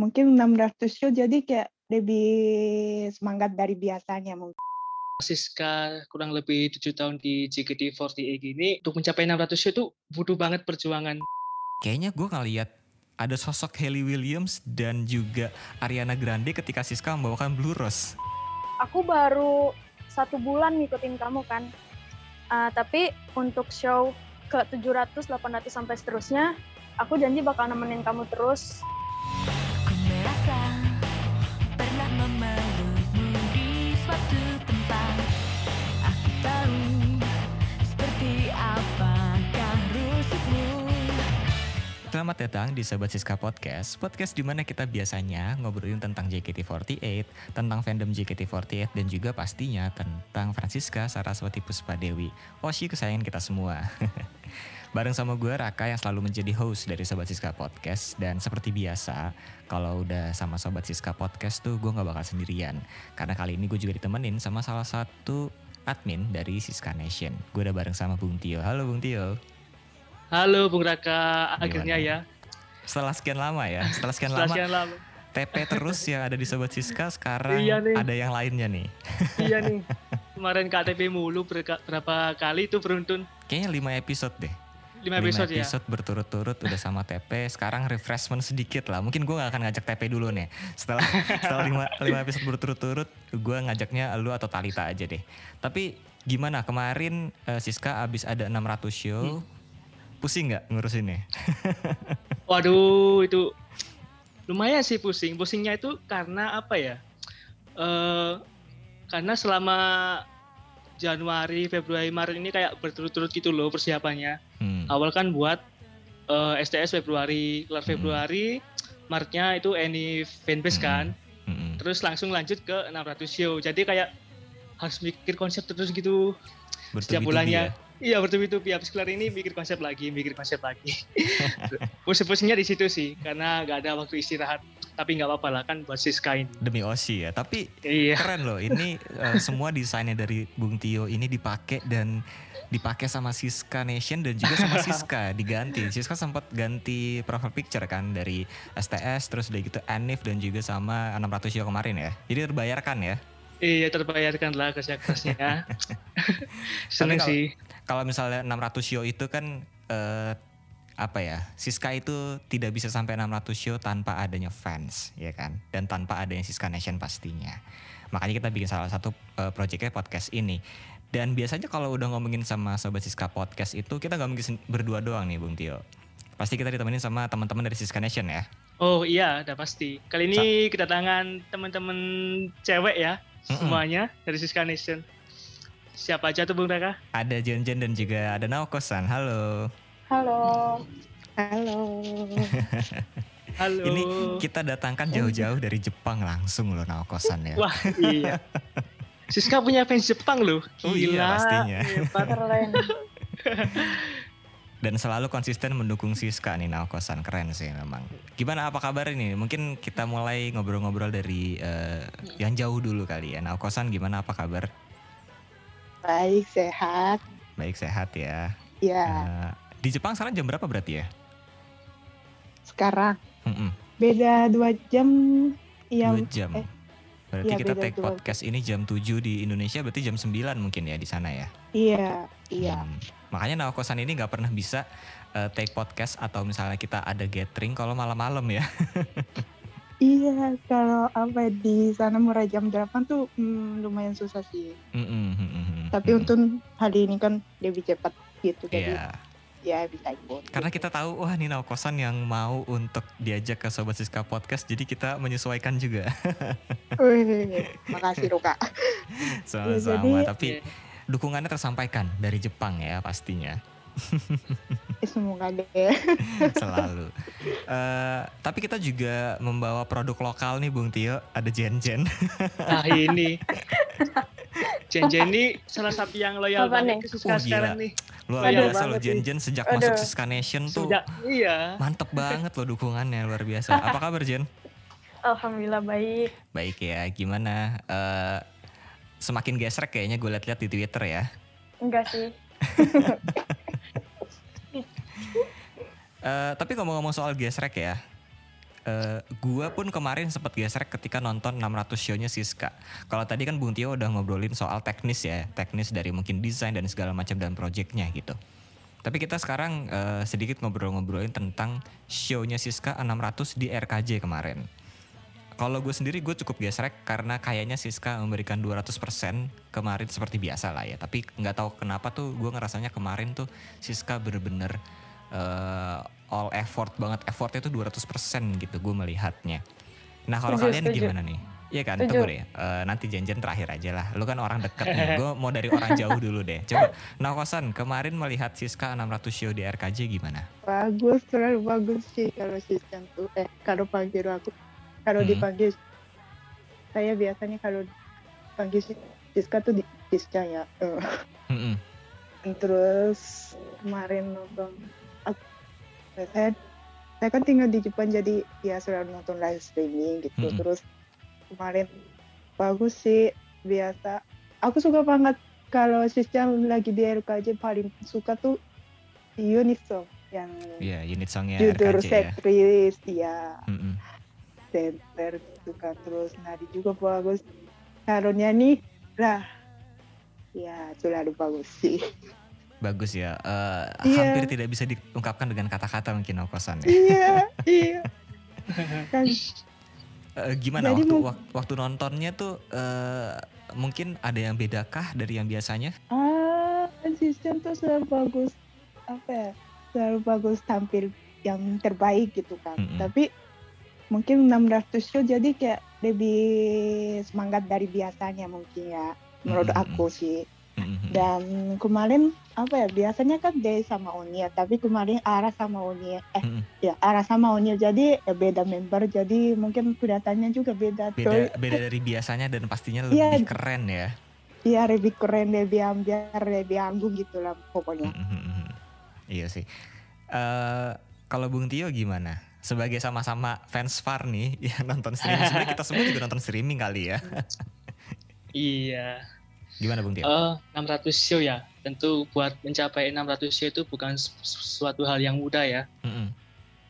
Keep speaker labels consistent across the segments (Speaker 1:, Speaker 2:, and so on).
Speaker 1: mungkin 600 show jadi kayak lebih semangat dari biasanya mungkin.
Speaker 2: Siska kurang lebih tujuh tahun di JKT48 gini untuk mencapai 600 show itu butuh banget perjuangan.
Speaker 3: Kayaknya gue ngeliat ada sosok Hayley Williams dan juga Ariana Grande ketika Siska membawakan Blue Rose.
Speaker 4: Aku baru satu bulan ngikutin kamu kan. Uh, tapi untuk show ke 700, 800 sampai seterusnya, aku janji bakal nemenin kamu terus.
Speaker 3: Selamat datang di Sobat Siska Podcast, podcast di mana kita biasanya ngobrolin tentang JKT48, tentang fandom JKT48, dan juga pastinya tentang Francisca Saraswati Puspadewi, Oshi kesayangan kita semua. Bareng sama gue Raka yang selalu menjadi host dari Sobat Siska Podcast. Dan seperti biasa kalau udah sama Sobat Siska Podcast tuh gue gak bakal sendirian. Karena kali ini gue juga ditemenin sama salah satu admin dari Siska Nation. Gue udah bareng sama Bung Tio. Halo Bung Tio
Speaker 2: Halo Bung Raka, akhirnya
Speaker 3: Gimana?
Speaker 2: ya.
Speaker 3: Setelah sekian lama ya Setelah sekian
Speaker 2: Setelah
Speaker 3: lama
Speaker 2: sekian lama.
Speaker 3: TP terus yang ada di Sobat Siska sekarang
Speaker 2: Iya nih.
Speaker 3: ada yang lainnya nih
Speaker 2: iya nih. Kemarin KTP mulu berapa kali itu beruntun.
Speaker 3: Kayaknya 5 episode deh
Speaker 2: 5 episode, ya.
Speaker 3: episode berturut-turut udah sama TP. Sekarang refreshment sedikit lah. Mungkin gue gak akan ngajak TP dulu nih. Setelah setelah 5, episode berturut-turut, gue ngajaknya lu atau Talita aja deh. Tapi gimana kemarin eh, Siska abis ada 600 show,
Speaker 2: Hmm.
Speaker 3: Pusing nggak ngurusinnya?
Speaker 2: Waduh, itu lumayan sih pusing. Pusingnya itu karena apa ya? Eh karena selama Januari, Februari, Maret ini kayak berturut-turut gitu loh persiapannya.
Speaker 3: Hmm.
Speaker 2: Awal kan buat eh, STS Februari, kelar
Speaker 3: Hmm.
Speaker 2: Februari, Maretnya itu Any fanbase
Speaker 3: Hmm.
Speaker 2: kan.
Speaker 3: Mm-mm.
Speaker 2: Terus langsung lanjut ke 600 show. Jadi kayak harus mikir konsep terus gitu. Setiap bulannya.
Speaker 3: ya.
Speaker 2: Iya bertubi-tubi habis kelar ini mikir konsep lagi, mikir konsep lagi. Pusing-pusingnya di situ sih, karena nggak ada waktu istirahat. Tapi nggak apa-apa lah kan buat Siska ini.
Speaker 3: Demi Osi ya. Tapi
Speaker 2: Iya.
Speaker 3: keren loh. Ini eh, semua desainnya dari Bung Tio ini dipakai dan dipakai sama Siska Nation dan juga sama Siska diganti. Siska sempat ganti profile picture kan dari STS terus udah gitu Anif dan juga sama 600 show kemarin ya. Jadi terbayarkan ya.
Speaker 2: Iya terbayarkan lah kerja-kerasnya. Seneng
Speaker 3: kalau-
Speaker 2: sih.
Speaker 3: Kalau misalnya 600 show itu kan eh, apa ya? Siska itu tidak bisa sampai 600 show tanpa adanya fans, ya kan? Dan tanpa adanya Siska Nation pastinya. Makanya kita bikin salah satu eh, projectnya podcast ini. Dan biasanya kalau udah ngomongin sama Sobat Siska Podcast itu kita gak mungkin berdua doang nih Bung Tio. Pasti kita ditemenin sama teman-teman dari Siska Nation ya.
Speaker 2: Oh iya, udah pasti. Kali ini kedatangan teman-teman cewek ya,
Speaker 3: Mm-mm.
Speaker 2: semuanya dari Siska Nation. Siapa aja tuh Bung Raka?
Speaker 3: Ada Jen Jen dan juga ada Naokosan. Halo.
Speaker 4: Halo.
Speaker 1: Halo.
Speaker 2: Halo.
Speaker 3: Ini kita datangkan jauh-jauh dari Jepang langsung loh Naokosan ya.
Speaker 2: Wah iya. Siska punya fans Jepang loh.
Speaker 3: Oh iya,
Speaker 2: Gila.
Speaker 3: pastinya.
Speaker 4: Keren.
Speaker 3: Dan selalu konsisten mendukung Siska nih Naokosan. Keren sih memang. Gimana apa kabar ini? Mungkin kita mulai ngobrol-ngobrol dari eh, yang jauh dulu kali ya. Naokosan gimana apa kabar?
Speaker 1: Baik, sehat.
Speaker 3: Baik sehat ya.
Speaker 1: Ya,
Speaker 3: Eh, di Jepang sekarang jam berapa berarti ya?
Speaker 1: sekarang
Speaker 3: Mm-mm,
Speaker 1: beda dua jam. Iya,
Speaker 3: dua jam.
Speaker 1: eh,
Speaker 3: Berarti
Speaker 1: iya,
Speaker 3: kita take
Speaker 1: dua
Speaker 3: podcast ini jam 7 di Indonesia berarti jam 9 mungkin ya di sana ya.
Speaker 1: iya, iya.
Speaker 3: Hmm. Makanya Naokosan ini nggak pernah bisa eh, take podcast atau misalnya kita ada gathering kalau malam-malam ya.
Speaker 1: Iya, kalau apa di sana mulai jam 8 tuh hmm, lumayan susah sih.
Speaker 3: Mm-mm, mm-mm,
Speaker 1: Tapi
Speaker 3: mm-mm.
Speaker 1: untung hari ini kan lebih cepat gitu, jadi
Speaker 3: Iya.
Speaker 1: ya bisa ikut.
Speaker 3: Karena kita tahu wah ini Naokosan yang mau untuk diajak ke Sobat Siska Podcast jadi kita menyesuaikan juga
Speaker 1: Wih, makasih Ruka.
Speaker 3: sama-sama.
Speaker 1: jadi-
Speaker 3: Tapi dukungannya tersampaikan dari Jepang ya pastinya
Speaker 1: Semoga deh.
Speaker 3: selalu. Eh, tapi kita juga membawa produk lokal nih Bung Tio ada Jen Jen.
Speaker 2: Nah ini. Jen ini salah satu yang loyal
Speaker 4: Apa
Speaker 2: banget
Speaker 4: nih?
Speaker 2: ke Siska
Speaker 3: Wah,
Speaker 2: sekarang
Speaker 3: gila.
Speaker 2: nih.
Speaker 3: Luar
Speaker 2: Aduh,
Speaker 3: biasa loh Jen. Jen sejak
Speaker 4: Aduh.
Speaker 3: masuk Siska Nation tuh
Speaker 2: Sudah, iya.
Speaker 3: mantep banget loh dukungannya luar biasa. Apa kabar Jen?
Speaker 4: Alhamdulillah baik.
Speaker 3: Baik ya, gimana? Eh, semakin gesrek kayaknya gue liat-liat di Twitter ya.
Speaker 4: Enggak sih.
Speaker 3: Eh, tapi ngomong-ngomong soal gesrek ya, eh, gua pun kemarin sempat geser ketika nonton 600 show-nya Siska. Kalau tadi kan Bung Tio udah ngobrolin soal teknis ya, teknis dari mungkin desain dan segala macam dan projectnya gitu. Tapi kita sekarang eh, sedikit ngobrol-ngobrolin tentang show-nya Siska 600 di RKJ kemarin. Kalau gue sendiri gue cukup gesrek karena kayaknya Siska memberikan 200% kemarin seperti biasa lah ya. Tapi nggak tahu kenapa tuh gue ngerasanya kemarin tuh Siska bener-bener eh, all effort banget. Effortnya tuh 200% gitu gue melihatnya. Nah kalau kalian
Speaker 4: setuju.
Speaker 3: gimana nih? Iya kan,
Speaker 4: Setuju.
Speaker 3: tunggu deh. Eh, nanti janjian terakhir aja lah. Lu kan orang deket nih. Gue mau dari orang jauh dulu deh. Coba, nah kosan kemarin melihat Siska 600 show di RKJ gimana?
Speaker 1: Bagus, terlalu bagus sih kalau sistem tuh. Eh, kalau panggil aku, kalau
Speaker 3: Hmm.
Speaker 1: dipanggil, saya biasanya kalau panggil si- Siska tuh di Siska ya. Eh,
Speaker 3: Mm-mm.
Speaker 1: Terus kemarin nonton, saya, saya kan tinggal di Jepang jadi ya selalu nonton live streaming gitu.
Speaker 3: Mm-mm.
Speaker 1: Terus kemarin bagus sih biasa. Aku suka banget kalau sistem lagi di RKJ paling suka tuh unit song yang
Speaker 3: Iya, unit songnya
Speaker 1: judul
Speaker 3: RKJ ya.
Speaker 1: set list ya
Speaker 3: Mm-mm.
Speaker 1: center gitu kan terus nari juga bagus kalau nyanyi lah ya selalu bagus sih
Speaker 3: Bagus ya. Eh,
Speaker 1: Iya.
Speaker 3: Hampir tidak bisa diungkapkan dengan kata-kata mungkin kosan ya.
Speaker 1: iya iya kan
Speaker 3: Eh, gimana
Speaker 1: Jadi
Speaker 3: waktu
Speaker 1: mung-
Speaker 3: wak- waktu nontonnya tuh eh, mungkin ada yang bedakah dari yang biasanya?
Speaker 1: ah sistem tuh selalu bagus apa ya selalu bagus tampil yang terbaik gitu kan
Speaker 3: Mm-mm.
Speaker 1: tapi mungkin 600 show jadi kayak lebih semangat dari biasanya mungkin ya menurut
Speaker 3: Mm-mm.
Speaker 1: aku sih
Speaker 3: Mm-mm.
Speaker 1: Dan kemarin apa ya biasanya kan Day sama Unil tapi kemarin Ara sama Unil eh
Speaker 3: Mm-mm.
Speaker 1: ya Ara sama Unil jadi eh, beda member jadi mungkin kelihatannya juga beda.
Speaker 3: Beda
Speaker 1: Tuh,
Speaker 3: beda dari biasanya dan pastinya
Speaker 1: Iya.
Speaker 3: lebih keren ya.
Speaker 1: Iya lebih keren lebih ambiar lebih anggun gitu lah pokoknya.
Speaker 3: Mm-mm. Iya sih. Eh kalau Bung Tio gimana? Sebagai sama-sama fans Far nih yang nonton streaming, sebenarnya kita semua juga nonton streaming kali ya.
Speaker 2: Iya.
Speaker 3: Gimana Bung Tio?
Speaker 2: Eh, 600 show ya. Tentu buat mencapai 600 show itu bukan su- suatu hal yang mudah ya.
Speaker 3: Mm-mm.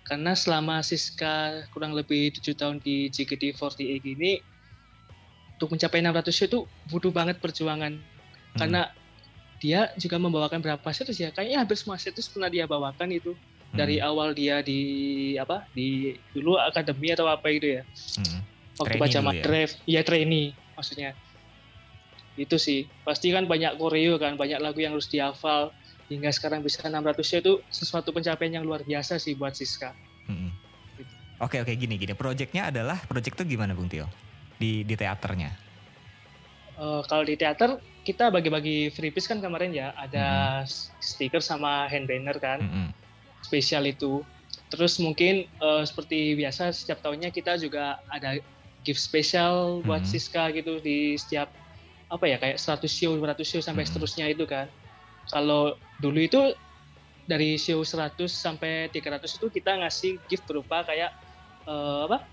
Speaker 2: Karena selama Siska kurang lebih 7 tahun di JKT48 ini, untuk mencapai 600 show itu butuh banget perjuangan. Karena dia juga membawakan berapa setlist ya? Kayaknya hampir semua setlist pernah dia bawakan itu. Dari
Speaker 3: Mm-mm.
Speaker 2: awal dia di apa di dulu akademi atau apa itu ya
Speaker 3: Mm-mm.
Speaker 2: waktu
Speaker 3: Trainee
Speaker 2: baca
Speaker 3: ya?
Speaker 2: draft ya trainee maksudnya itu sih pasti kan banyak koreo kan banyak lagu yang harus dihafal hingga sekarang bisa 600 show itu sesuatu pencapaian yang luar biasa sih buat Siska
Speaker 3: Mm-mm. Oke oke gini gini. Projectnya adalah project tuh gimana Bung Tio? Di di teaternya.
Speaker 2: Eh, kalau di teater kita bagi-bagi freebies kan kemarin ya ada
Speaker 3: Mm-hmm.
Speaker 2: stiker sama hand banner kan
Speaker 3: Mm-mm.
Speaker 2: spesial itu terus mungkin eh, seperti biasa setiap tahunnya kita juga ada gift spesial buat
Speaker 3: Mhm.
Speaker 2: Siska gitu di setiap apa ya kayak 100 show 200 show sampai
Speaker 3: Mhm.
Speaker 2: seterusnya itu kan kalau dulu itu dari show 100 sampai 300 itu kita ngasih gift berupa kayak eh, apa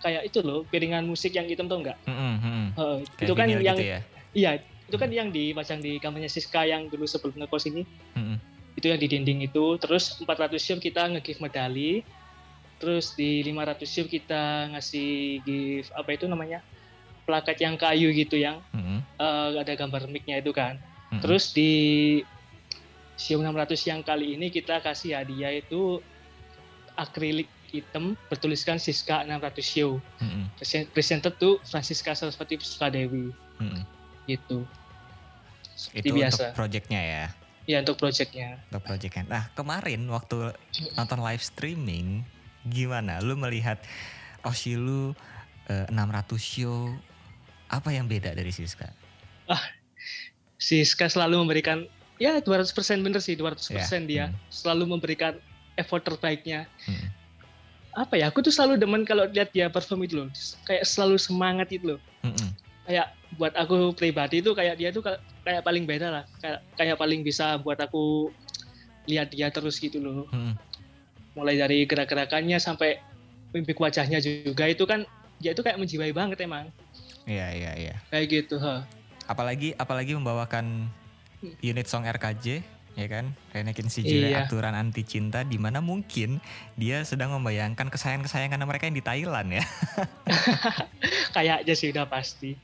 Speaker 2: kayak itu loh piringan musik yang hitam tuh enggak
Speaker 3: Mm-mm, mm-mm.
Speaker 2: Eh,
Speaker 3: Kayak
Speaker 2: itu kan yang
Speaker 3: gitu ya.
Speaker 2: iya itu kan yang dipajang di kamarnya Siska yang dulu sebelum ngekos ini
Speaker 3: Mm-mm.
Speaker 2: itu yang di dinding itu terus 400 show kita nge-give medali terus di 500 show kita ngasih give apa itu namanya plakat yang kayu gitu yang
Speaker 3: Mm-mm.
Speaker 2: eh, ada gambar mic-nya itu kan
Speaker 3: Mm-mm.
Speaker 2: terus di show 600 yang kali ini kita kasih hadiah itu akrilik hitam bertuliskan Siska 600 show. Present- presented to Francisca Saraswati Sukadewi
Speaker 3: Mm-mm.
Speaker 2: gitu seperti
Speaker 3: Itu
Speaker 2: biasa
Speaker 3: untuk projectnya ya.
Speaker 2: ya untuk projectnya
Speaker 3: Untuk projectnya. Nah kemarin waktu nonton live streaming gimana? Lu melihat Oshilu eh, 600 show apa yang beda dari Siska?
Speaker 2: Siska selalu memberikan ya 200% bener sih 200%
Speaker 3: Ya,
Speaker 2: dia
Speaker 3: hmm.
Speaker 2: selalu memberikan effort terbaiknya
Speaker 3: Hmm.
Speaker 2: apa ya aku tuh selalu demen kalau lihat dia perform itu loh kayak selalu semangat itu loh
Speaker 3: Mm-mm.
Speaker 2: kayak buat aku pribadi itu kayak dia tuh ka- kayak paling beda lah kayak kayak paling bisa buat aku lihat dia terus gitu loh
Speaker 3: Mm-mm.
Speaker 2: mulai dari gerak-gerakannya sampai mimik wajahnya juga itu kan dia itu kayak menjiwai banget emang
Speaker 3: Iya iya iya.
Speaker 2: kayak gitu ha
Speaker 3: Apalagi apalagi membawakan
Speaker 2: Hmm.
Speaker 3: unit song RKJ ya kan? Renekin Shijure
Speaker 2: Iya.
Speaker 3: aturan anti cinta di mana mungkin dia sedang membayangkan kesayangan-kesayangan mereka yang di Thailand ya.
Speaker 2: Kayaknya sih udah pasti.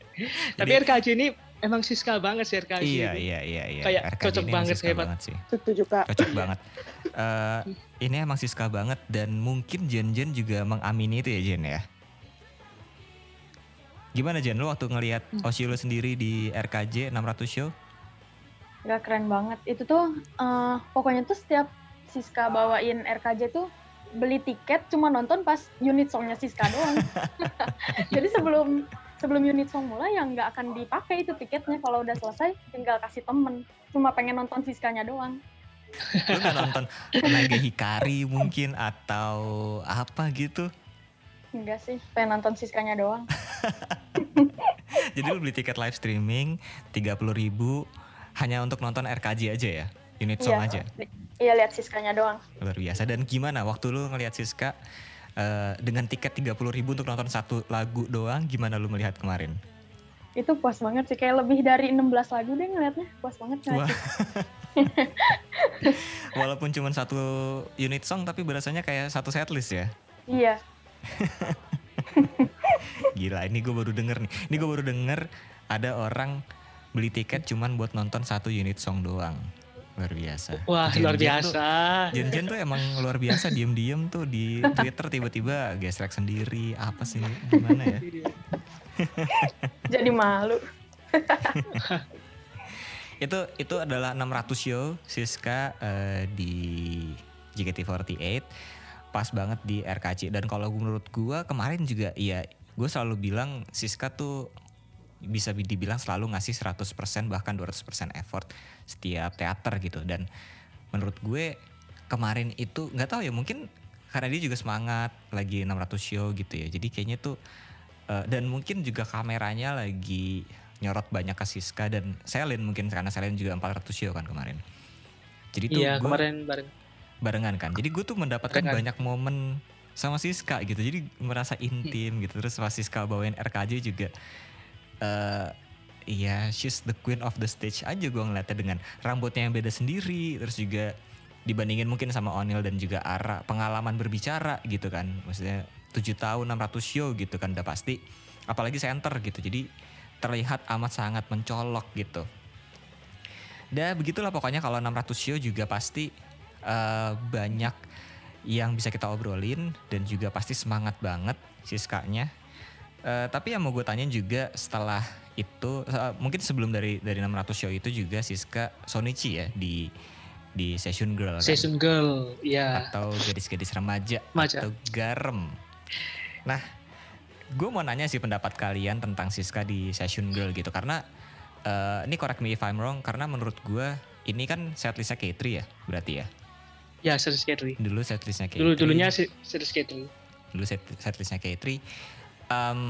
Speaker 2: Tapi
Speaker 3: Jadi-
Speaker 2: RKJ ini emang Siska banget sih RKJ.
Speaker 3: iya,
Speaker 2: ini.
Speaker 3: iya, iya, iya.
Speaker 2: Kayak
Speaker 3: RKJ
Speaker 2: cocok banget,
Speaker 3: Siska
Speaker 2: hebat.
Speaker 3: banget sih.
Speaker 1: Setuju kak.
Speaker 3: Cocok banget. Eh, ini emang Siska banget dan mungkin Jen Jen juga mengamini itu ya Jen ya. Gimana Jen lu waktu ngelihat
Speaker 2: Hmm.
Speaker 3: Sendiri di RKJ 600 show?
Speaker 4: Gak keren banget. Itu tuh eh, pokoknya tuh setiap Siska bawain RKJ tuh beli tiket cuma nonton pas unit songnya Siska doang. Jadi sebelum sebelum unit song mulai yang nggak akan dipakai itu tiketnya kalau udah selesai tinggal kasih temen. Cuma pengen nonton Siskanya doang.
Speaker 3: Lu nonton Naga Hikari mungkin atau apa gitu?
Speaker 4: Enggak sih, pengen nonton Siskanya doang.
Speaker 3: Jadi lu beli tiket live streaming 30.000 ribu hanya untuk nonton RKJ aja ya? Unit song
Speaker 4: Iya.
Speaker 3: aja?
Speaker 4: Iya lihat Siskanya doang.
Speaker 3: Luar biasa. Dan gimana waktu lu ngelihat Siska eh, dengan tiket 30.000 ribu untuk nonton satu lagu doang, gimana lu melihat kemarin?
Speaker 4: Itu puas banget sih, kayak lebih dari 16 lagu deh ngeliatnya. Puas banget
Speaker 3: Wah.
Speaker 4: ngeliatnya.
Speaker 3: Walaupun cuma satu unit song tapi berasanya kayak satu setlist ya.
Speaker 4: Iya,
Speaker 3: Gila, ini gue baru denger nih. Ini gue baru denger ada orang beli tiket cuman buat nonton satu unit song doang. Luar biasa.
Speaker 2: Wah,
Speaker 3: Jen
Speaker 2: luar
Speaker 3: Jen tuh-
Speaker 2: biasa.
Speaker 3: Jen Jen tuh emang luar biasa diem-diem tuh di Twitter tiba-tiba gesrek sendiri apa sih gimana ya?
Speaker 4: jadi malu.
Speaker 3: itu itu adalah 600 show Siska eh, di JKT48 pas banget di RKC dan kalau menurut gua kemarin juga iya gue selalu bilang Siska tuh bisa dibilang selalu ngasih 100% bahkan 200% effort setiap teater gitu. Dan menurut gue kemarin itu nggak tahu ya mungkin karena dia juga semangat lagi 600 show gitu ya. Jadi kayaknya tuh eh, dan mungkin juga kameranya lagi nyorot banyak ke Siska. Dan Selin mungkin karena Selin juga 400 show kan kemarin. Jadi tuh
Speaker 2: Iya,
Speaker 3: gue
Speaker 2: kemarin bareng.
Speaker 3: Barengan kan. Jadi gue tuh mendapatkan
Speaker 2: Barengan.
Speaker 3: banyak momen sama Siska gitu. Jadi merasa intim gitu. Terus pas Siska bawain RKJ juga eh iya she's the queen of the stage aja gue ngeliatnya dengan rambutnya yang beda sendiri. Terus juga dibandingin mungkin sama Onil dan juga Ara pengalaman berbicara gitu kan. Maksudnya 7 tahun 600 show gitu kan udah pasti. Apalagi center gitu. Jadi terlihat amat sangat mencolok gitu. Dan begitulah pokoknya kalau 600 show juga pasti eh, banyak yang bisa kita obrolin dan juga pasti semangat banget Siskanya. Eh, tapi yang mau gue tanya juga setelah itu eh, mungkin sebelum dari dari 600 show itu juga Siska Sonichi ya di di Session Girl kan?
Speaker 2: Season Girl, iya.
Speaker 3: atau gadis-gadis remaja
Speaker 2: Remaja.
Speaker 3: atau garam. Nah, gue mau nanya sih pendapat kalian tentang Siska di Session Girl gitu karena eh, ini correct me if I'm wrong karena menurut gue ini kan setlistnya K3 ya berarti ya.
Speaker 2: Ya, series K3.
Speaker 3: Dulu setlistnya K3.
Speaker 2: Dulu dulunya series K3.
Speaker 3: dulu set, setlistnya K3. Em,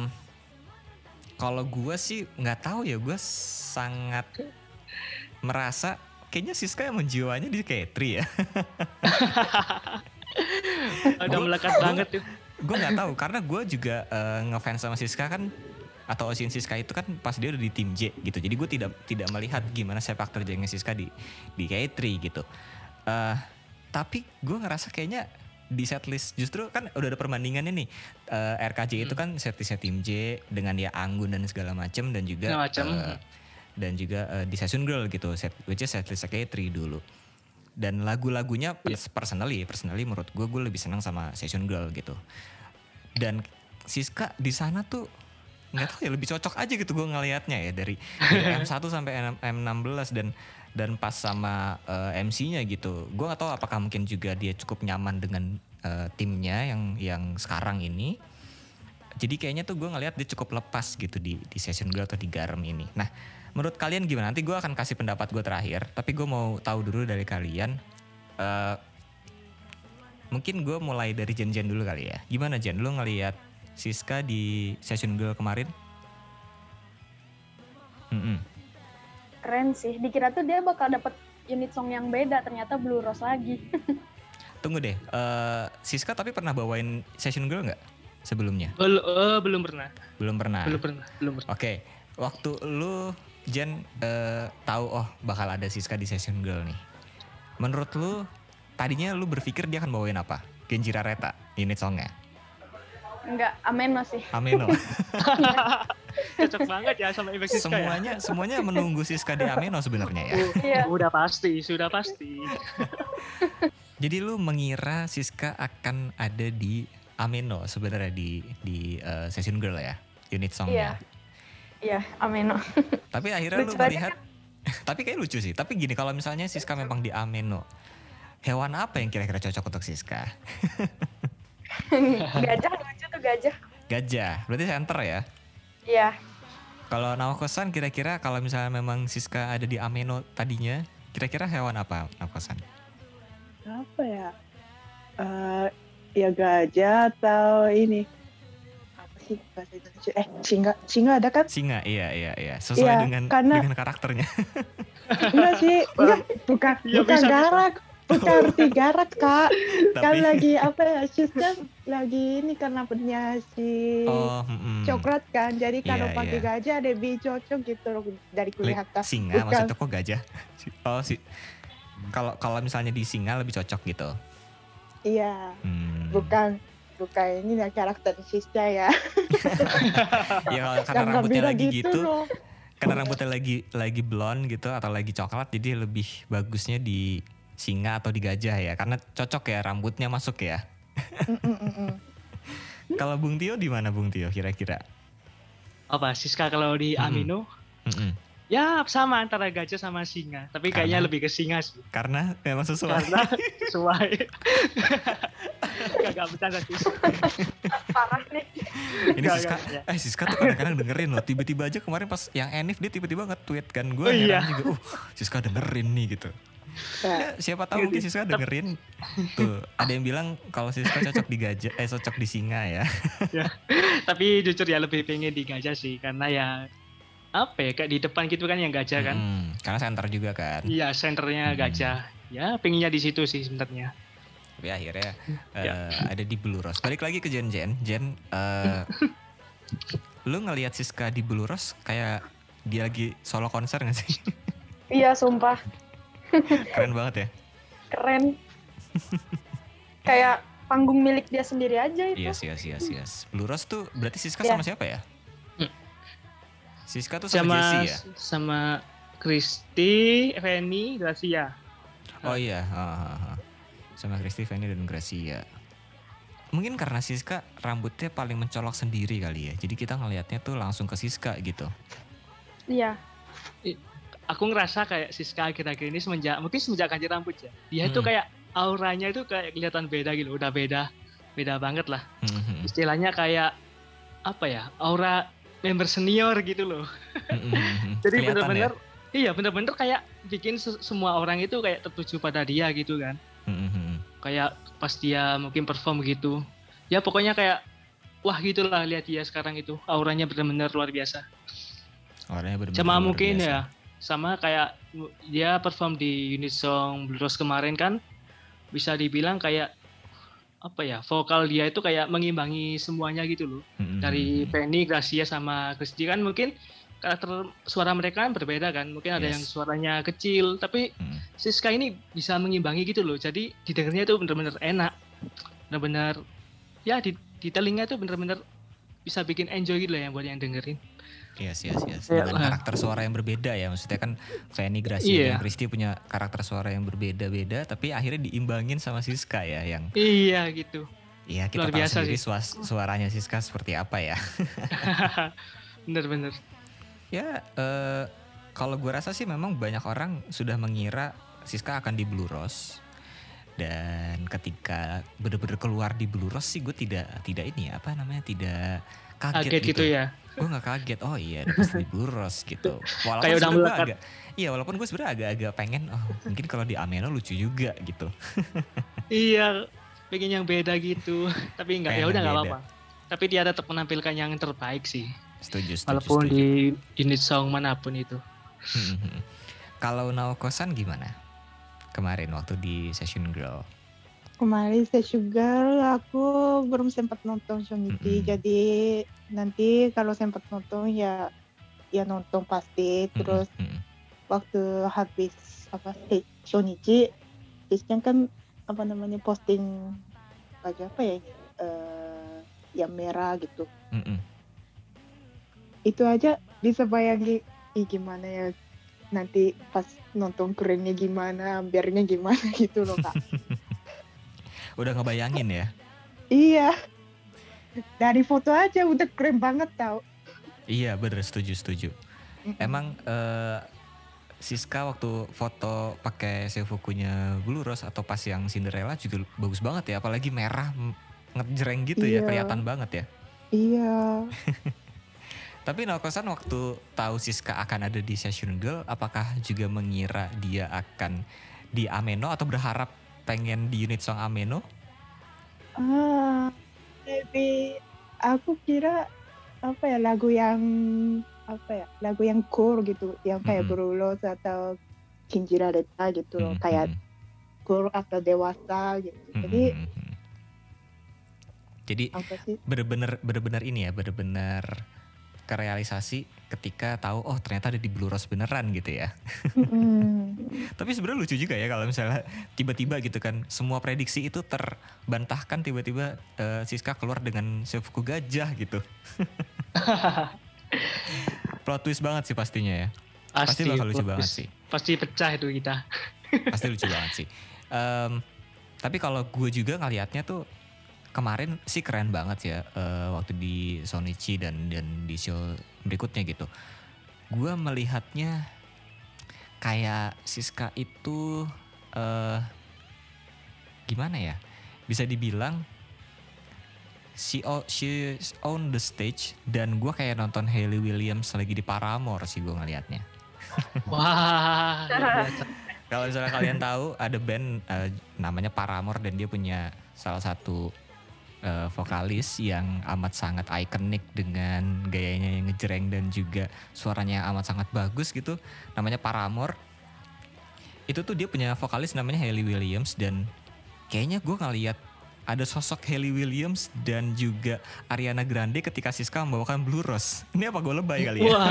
Speaker 3: kalau gue sih nggak tahu ya gue sangat merasa kayaknya Siska emang jiwanya di K3 ya.
Speaker 2: Udah
Speaker 3: Gua-
Speaker 2: melekat banget tuh.
Speaker 3: gue nggak tahu karena gue juga eh, ngefans sama Siska kan atau Osin Siska itu kan pas dia udah di tim J gitu jadi gue tidak tidak melihat gimana sepak terjangnya Siska di di K3 gitu Eh, tapi gue ngerasa kayaknya di setlist justru kan udah ada perbandingannya nih. Eh, RKJ itu kan setlistnya tim J dengan ya Anggun dan segala macem dan juga
Speaker 2: Segala macem.
Speaker 3: eh, dan juga eh, di Session Girl gitu set which is setlistnya K3 dulu. Dan lagu-lagunya pers- personally personally menurut gue gue lebih senang sama Session Girl gitu. Dan Siska di sana tuh nggak tahu ya lebih cocok aja gitu gue ngelihatnya ya dari, dari M1 sampai M- M16 dan dan pas sama eh, MC-nya gitu gue nggak tahu apakah mungkin juga dia cukup nyaman dengan eh, timnya yang yang sekarang ini jadi kayaknya tuh gue ngelihat dia cukup lepas gitu di di session girl atau di garam ini. Nah, menurut kalian gimana? Nanti gue akan kasih pendapat gue terakhir. Tapi gue mau tahu dulu dari kalian. eh mungkin gue mulai dari Jen Jen dulu kali ya. Gimana Jen? Lu ngelihat Siska di session girl kemarin? Mm-mm.
Speaker 4: Keren sih. Dikira tuh dia bakal dapet unit song yang beda, ternyata Blue Rose lagi.
Speaker 3: Tunggu deh. eh Siska tapi pernah bawain session girl nggak sebelumnya?
Speaker 2: Belum, eh, belum pernah.
Speaker 3: Belum pernah.
Speaker 2: Belum pernah. Belum pernah.
Speaker 3: Oke, waktu lu Jen eh, tahu oh bakal ada Siska di session girl nih. menurut lu tadinya lu berpikir dia akan bawain apa? Genji Rareta unit songnya.
Speaker 4: Enggak, Ameno sih.
Speaker 3: Ameno.
Speaker 2: Cocok banget ya sama Ibex Siska ya.
Speaker 3: semuanya semuanya menunggu Siska di Ameno sebenarnya ya.
Speaker 4: Iya.
Speaker 2: Udah pasti, sudah pasti.
Speaker 3: Jadi lu mengira Siska akan ada di Ameno sebenarnya di di uh, Session Girl ya, unit songnya.
Speaker 4: Iya, Ameno.
Speaker 3: Tapi akhirnya lu
Speaker 4: Lucu aja
Speaker 3: melihat tapi kayak lucu sih. Tapi gini kalau misalnya Siska memang di Ameno, hewan apa yang kira-kira cocok untuk Siska?
Speaker 4: gajah tuh gajah.
Speaker 3: Gajah. Berarti center ya.
Speaker 4: Iya.
Speaker 3: Kalau Naokosan kira-kira kalau misalnya memang Siska ada di Ameno tadinya, kira-kira hewan apa Naokosan?
Speaker 1: Apa ya? Eh, ya gajah atau ini? Apa sih bahasa Indonesia? Eh, singa. Singa ada kan?
Speaker 3: Singa, iya iya iya. Sesuai
Speaker 1: Iya,
Speaker 3: dengan
Speaker 1: karena-
Speaker 3: dengan karakternya.
Speaker 1: Enggak sih. Enggak, bukan
Speaker 2: Iya,
Speaker 1: bukan
Speaker 2: bisa, bisa.
Speaker 1: Garak. Bukan arti garak, Kak. Kan
Speaker 3: Tapi
Speaker 1: lagi apa ya? Siska lagi ini karena punya si
Speaker 3: oh, mm-mm.
Speaker 1: coklat kan. Jadi kalau
Speaker 3: Iya,
Speaker 1: pakai
Speaker 3: iya.
Speaker 1: gajah lebih cocok gitu loh dari
Speaker 3: Li-
Speaker 1: kelihatan.
Speaker 3: singa
Speaker 1: Bukan.
Speaker 3: maksudnya kok gajah? Oh si kalau kalau misalnya di singa lebih cocok gitu.
Speaker 1: Iya,
Speaker 3: Hmm.
Speaker 1: bukan bukan ini ya karakter Siska ya.
Speaker 3: Ya kalau karena
Speaker 1: Yang
Speaker 3: rambutnya lagi gitu,
Speaker 1: loh.
Speaker 3: karena rambutnya lagi lagi blonde gitu atau lagi coklat jadi lebih bagusnya di singa atau di gajah ya karena cocok ya rambutnya masuk ya.
Speaker 1: Mm, mm, mm, mm.
Speaker 3: Kalau Bung Tio di mana Bung Tio kira-kira?
Speaker 2: Apa Siska kalau di. Amino? Ya sama antara gajah sama singa. Tapi kayaknya
Speaker 3: Karena?
Speaker 2: lebih ke singa sih.
Speaker 3: Karena memang sesuai.
Speaker 2: Karena sesuai. Gak bercanda sih.
Speaker 4: Parah nih.
Speaker 3: Ini
Speaker 2: Gak,
Speaker 3: Siska,
Speaker 2: gak, gak.
Speaker 3: eh Siska tuh kadang-kadang dengerin loh. Tiba-tiba aja kemarin pas yang Enif dia tiba-tiba nge-tweet kan. Gue
Speaker 2: Oh, iya.
Speaker 3: juga, uh Siska dengerin nih gitu.
Speaker 1: Nah,
Speaker 3: Ya, siapa tahu mungkin Siska dengerin. Tuh, ada yang bilang kalau Siska cocok di gajah, eh cocok di singa ya.
Speaker 2: Tapi jujur ya lebih pengen di gajah sih. Karena ya apa ya kayak di depan gitu kan yang gajah kan.
Speaker 3: Mm, karena center juga kan.
Speaker 2: Iya senternya
Speaker 3: Hmm.
Speaker 2: gajah. Ya pengennya di situ sih sebenarnya.
Speaker 3: Tapi akhirnya
Speaker 2: Ya.
Speaker 3: eh, ada di Blue Rose. Balik lagi ke Jen Jen. Jen, eh, lu ngelihat Siska di Blue Rose kayak dia lagi solo konser gak sih?
Speaker 4: Iya, sumpah.
Speaker 3: Keren banget ya.
Speaker 4: Keren. Kayak panggung milik dia sendiri aja itu.
Speaker 3: Yes, yes, yes, yes. Blue Rose tuh berarti Siska
Speaker 4: Iya.
Speaker 3: sama siapa ya?
Speaker 2: Hmm.
Speaker 3: Siska tuh sama,
Speaker 2: Sama
Speaker 3: Jessie ya?
Speaker 2: sama Kristi, Feni, Gracia.
Speaker 3: Oh iya, ha, ha, ha. sama Christy, Fanny dan Gracia. Mungkin karena Siska rambutnya paling mencolok sendiri kali ya. Jadi kita ngelihatnya tuh langsung ke Siska gitu.
Speaker 4: Iya.
Speaker 2: Aku ngerasa kayak Siska akhir-akhir ini semenjak mungkin semenjak ganti rambut ya. Dia itu
Speaker 3: Hmm.
Speaker 2: kayak auranya itu kayak kelihatan beda gitu, udah beda. Beda banget lah.
Speaker 3: Hmm,
Speaker 2: Istilahnya kayak apa ya? Aura member senior gitu loh.
Speaker 3: hmm,
Speaker 2: Jadi bener-bener
Speaker 3: ya?
Speaker 2: iya bener-bener kayak bikin se- semua orang itu kayak tertuju pada dia gitu kan.
Speaker 3: Hmm.
Speaker 2: Kayak pas dia mungkin perform gitu. Ya pokoknya kayak wah gitulah lihat dia sekarang itu. Auranya bener-bener luar biasa. Sama
Speaker 3: luar
Speaker 2: mungkin
Speaker 3: biasa.
Speaker 2: ya sama kayak dia perform di unit song Blue Rose kemarin kan bisa dibilang kayak apa ya vokal dia itu kayak mengimbangi semuanya gitu loh
Speaker 3: Hmm, hmm,
Speaker 2: dari. Penny, Gracia sama Christy kan mungkin karakter suara mereka kan berbeda kan mungkin ada
Speaker 3: Yes.
Speaker 2: yang suaranya kecil tapi
Speaker 3: Hmm.
Speaker 2: Siska ini bisa mengimbangi gitu loh jadi didengarnya itu bener-bener enak bener-bener ya di, di telinga itu bener-bener bisa bikin enjoy gitu loh yang buat yang dengerin
Speaker 3: Yes, yes, yes.
Speaker 2: Ya,
Speaker 3: Dengan karakter suara yang berbeda ya. Maksudnya kan Fanny, Gracia,
Speaker 2: Iya.
Speaker 3: dan Christy punya karakter suara yang berbeda-beda. Tapi akhirnya diimbangin sama Siska ya. Yang
Speaker 2: iya gitu
Speaker 3: Iya kita
Speaker 2: Luar
Speaker 3: tahu
Speaker 2: biasa
Speaker 3: sendiri
Speaker 2: sih.
Speaker 3: suas- suaranya Siska seperti apa ya.
Speaker 2: bener-bener
Speaker 3: Ya, eh, kalau gue rasa sih memang banyak orang sudah mengira Siska akan di Blue Rose. Dan ketika bener-bener keluar di Blue Rose sih gue tidak tidak ini ya, apa namanya tidak kaget,
Speaker 2: kaget gitu ya
Speaker 3: Gue nggak kaget. Oh iya, ada pasti di Blue Rose gitu. Walaupun
Speaker 2: Kayak udah melekat.
Speaker 3: agak, iya walaupun gue sebenarnya agak-agak pengen, oh mungkin kalau di Ameno lucu juga gitu.
Speaker 2: iya pengen yang beda gitu tapi enggak
Speaker 3: Pengen
Speaker 2: ya udah nggak apa-apa tapi dia tetap menampilkan yang terbaik sih
Speaker 3: Setuju, setuju,
Speaker 2: walaupun
Speaker 3: setuju.
Speaker 2: di unit song mana pun
Speaker 3: itu Kalau Naokosan gimana? Kemarin waktu di Session Girl.
Speaker 1: Kemarin saya juga aku belum sempat nonton Shonichi,
Speaker 3: Mm-mm.
Speaker 1: jadi nanti kalau sempat nonton ya ya nonton pasti. Terus
Speaker 3: Mm-mm, mm-mm.
Speaker 1: waktu habis apa eh, Shonichi Siska kan apa namanya posting baju apa ya eh, yang merah gitu
Speaker 3: Mm-mm.
Speaker 1: itu aja bisa bayangin gimana ya nanti pas nonton kerennya gimana biarnya gimana gitu loh kak
Speaker 3: Udah ngebayangin ya?
Speaker 1: iya dari foto aja udah keren banget tau
Speaker 3: Iya bener setuju setuju. Emang eh, Siska waktu foto pakai seifukunya Blue Rose atau pas yang Cinderella juga bagus banget ya, apalagi merah ngejreng gitu ya,
Speaker 1: Iya.
Speaker 3: kelihatan banget ya.
Speaker 1: iya
Speaker 3: Tapi Naokosan waktu tahu Siska akan ada di Session Girl, apakah juga mengira dia akan di Ameno atau berharap pengen di unit song Ameno?
Speaker 1: ah tapi aku kira apa ya lagu yang apa ya lagu yang cool gitu yang kayak
Speaker 3: Mm-mm.
Speaker 1: Brulos atau Kinjira Reta gitu loh
Speaker 3: Mm-mm,
Speaker 1: kayak cool atau dewasa gitu jadi
Speaker 3: mm-mm, mm-mm. Jadi
Speaker 1: sih
Speaker 3: bener-bener bener-bener ini ya, bener-bener kerealisasi ketika tahu oh ternyata ada di Blue Rose beneran gitu ya. Tapi sebenarnya lucu juga ya kalau misalnya tiba-tiba gitu kan semua prediksi itu terbantahkan tiba-tiba eh, Siska keluar dengan seifuku gajah gitu. Plot twist banget sih pastinya ya. Pasti bakal lucu banget
Speaker 2: twist.
Speaker 3: sih.
Speaker 2: Pasti pecah itu kita.
Speaker 3: Pasti lucu banget sih. Em, tapi kalau gue juga ngelihatnya tuh kemarin sih keren banget ya eh, waktu di Sonichi dan dan di show berikutnya gitu. Gue melihatnya kayak Siska itu eh gimana ya? Bisa dibilang she, she on the stage dan gue kayak nonton Hayley Williams lagi di Paramore sih gue ngelihatnya.
Speaker 2: Wah.
Speaker 3: Kalau misalnya kalian tahu ada band eh, namanya Paramore dan dia punya salah satu eh, vokalis yang amat sangat ikonik dengan gayanya yang ngejreng dan juga suaranya yang amat sangat bagus gitu. Namanya Paramore. Itu tuh dia punya vokalis namanya Hayley Williams dan kayaknya gue ngeliat ada sosok Hayley Williams dan juga Ariana Grande ketika Siska membawakan Blue Rose. Ini apa gue lebay kali ya?
Speaker 2: Wah,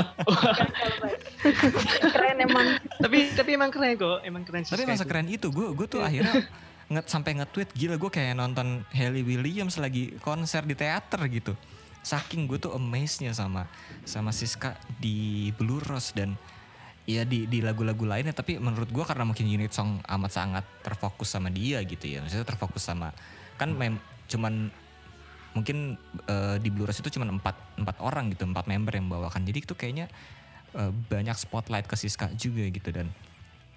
Speaker 4: Keren emang.
Speaker 2: tapi tapi emang keren kok, emang keren sih.
Speaker 3: Tapi masa keren itu gue gue tuh akhirnya nge sampai nge-tweet gila gue kayak nonton Hayley Williams lagi konser di teater gitu. Saking gue tuh amazed-nya sama sama Siska di Blue Rose dan ya di di lagu-lagu lainnya tapi menurut gue karena mungkin unit song amat sangat terfokus sama dia gitu ya. Maksudnya terfokus sama kan mem, cuman mungkin eh, di Blue Rose itu cuma empat empat orang gitu empat member yang membawakan jadi itu kayaknya eh, banyak spotlight ke Siska juga gitu dan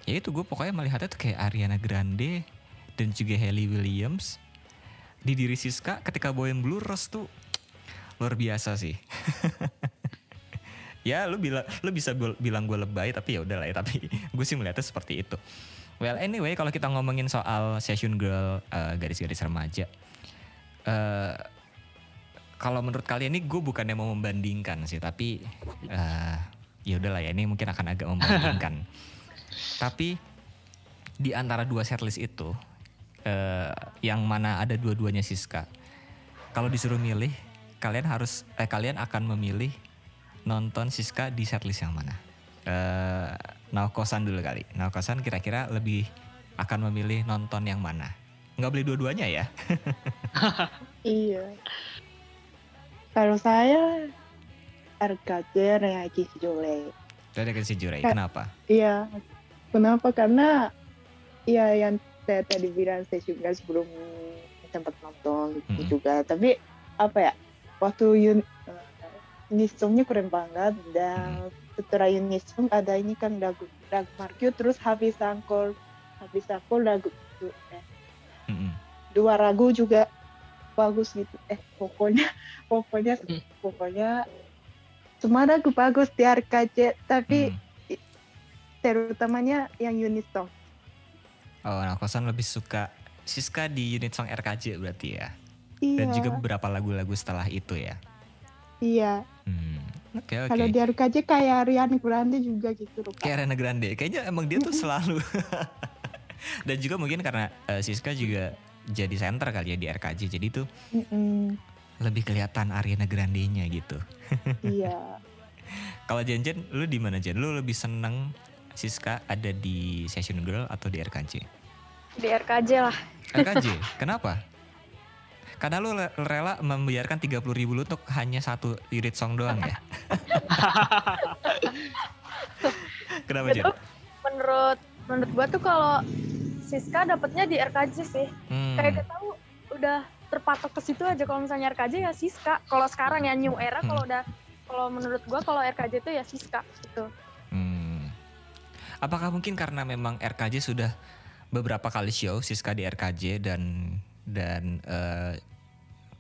Speaker 3: ya itu gue pokoknya melihatnya tuh kayak Ariana Grande dan juga Hayley Williams. Di diri Siska ketika Blue Rose tuh luar biasa sih. Ya lu bilang lu bisa bil- bilang gue lebay tapi ya udah lah ya tapi gue sih melihatnya seperti itu. Well anyway kalau kita ngomongin soal session girl eh, garis-garis remaja eh kalau menurut kalian ini gue bukannya mau membandingkan sih tapi eh ya udahlah ya ini mungkin akan agak membandingkan. Tapi di antara dua setlist itu eh, yang mana ada dua-duanya Siska. Kalau disuruh milih kalian harus eh kalian akan memilih nonton Siska di setlist yang mana? Eh Naokosan dulu kali. Naokosan kira-kira lebih akan memilih nonton yang mana? Nggak beli dua-duanya ya?
Speaker 1: Iya. Kalau saya RKJ Reagi Jole
Speaker 3: Dari si Jurai,
Speaker 1: Kak.
Speaker 3: kenapa?
Speaker 1: Iya, kenapa? Karena ya yang saya tadi bilang saya juga sebelum sempat nonton gitu
Speaker 3: Mm-mm.
Speaker 1: juga. Tapi apa ya? Waktu Yun uh, keren banget dan setelah Unisong ada ini kan lagu lagu Markyu terus habis angkol habis angkol lagu itu eh,
Speaker 3: Mm-mm.
Speaker 1: dua lagu juga bagus gitu. Eh pokoknya pokoknya
Speaker 2: Mm.
Speaker 1: pokoknya semua lagu bagus di RKJ tapi
Speaker 3: Mm.
Speaker 1: terutamanya yang song.
Speaker 3: Oh, nah kosan lebih suka Siska di unit song RKJ berarti ya.
Speaker 1: Iya.
Speaker 3: Dan juga beberapa lagu-lagu setelah itu ya.
Speaker 1: Iya.
Speaker 3: Hmm. Oke oke.
Speaker 1: Kalau di RKJ kayak Ariana Grande juga gitu. Kak.
Speaker 3: Kayak Ariana Grande. Kayaknya emang dia tuh selalu. Dan juga mungkin karena eh, Siska juga jadi center kali ya di RKJ. Jadi tuh
Speaker 1: Mm-mm.
Speaker 3: lebih kelihatan Ariana Grande-nya gitu.
Speaker 1: iya.
Speaker 3: Kalau Jen Jen, lu di mana Jen? Lu lebih seneng Siska ada di Session Girl atau di RKJ?
Speaker 4: Di RKJ lah.
Speaker 3: RKJ, kenapa? Karena lu rela membiarkan 30 ribu lu untuk hanya satu unit song doang ya? Kenapa?
Speaker 4: Itu menurut menurut gua tuh kalau Siska dapetnya di RKJ sih.
Speaker 3: Hmm,
Speaker 4: Kayak kita tahu udah terpatok ke situ aja kalau misalnya RKJ ya Siska. Kalau sekarang ya new era
Speaker 3: Hmm.
Speaker 4: kalau udah kalau menurut gua kalau RKJ itu ya Siska gitu.
Speaker 3: hmm. Apakah mungkin karena memang RKJ sudah beberapa kali show Siska di RKJ dan dan eh,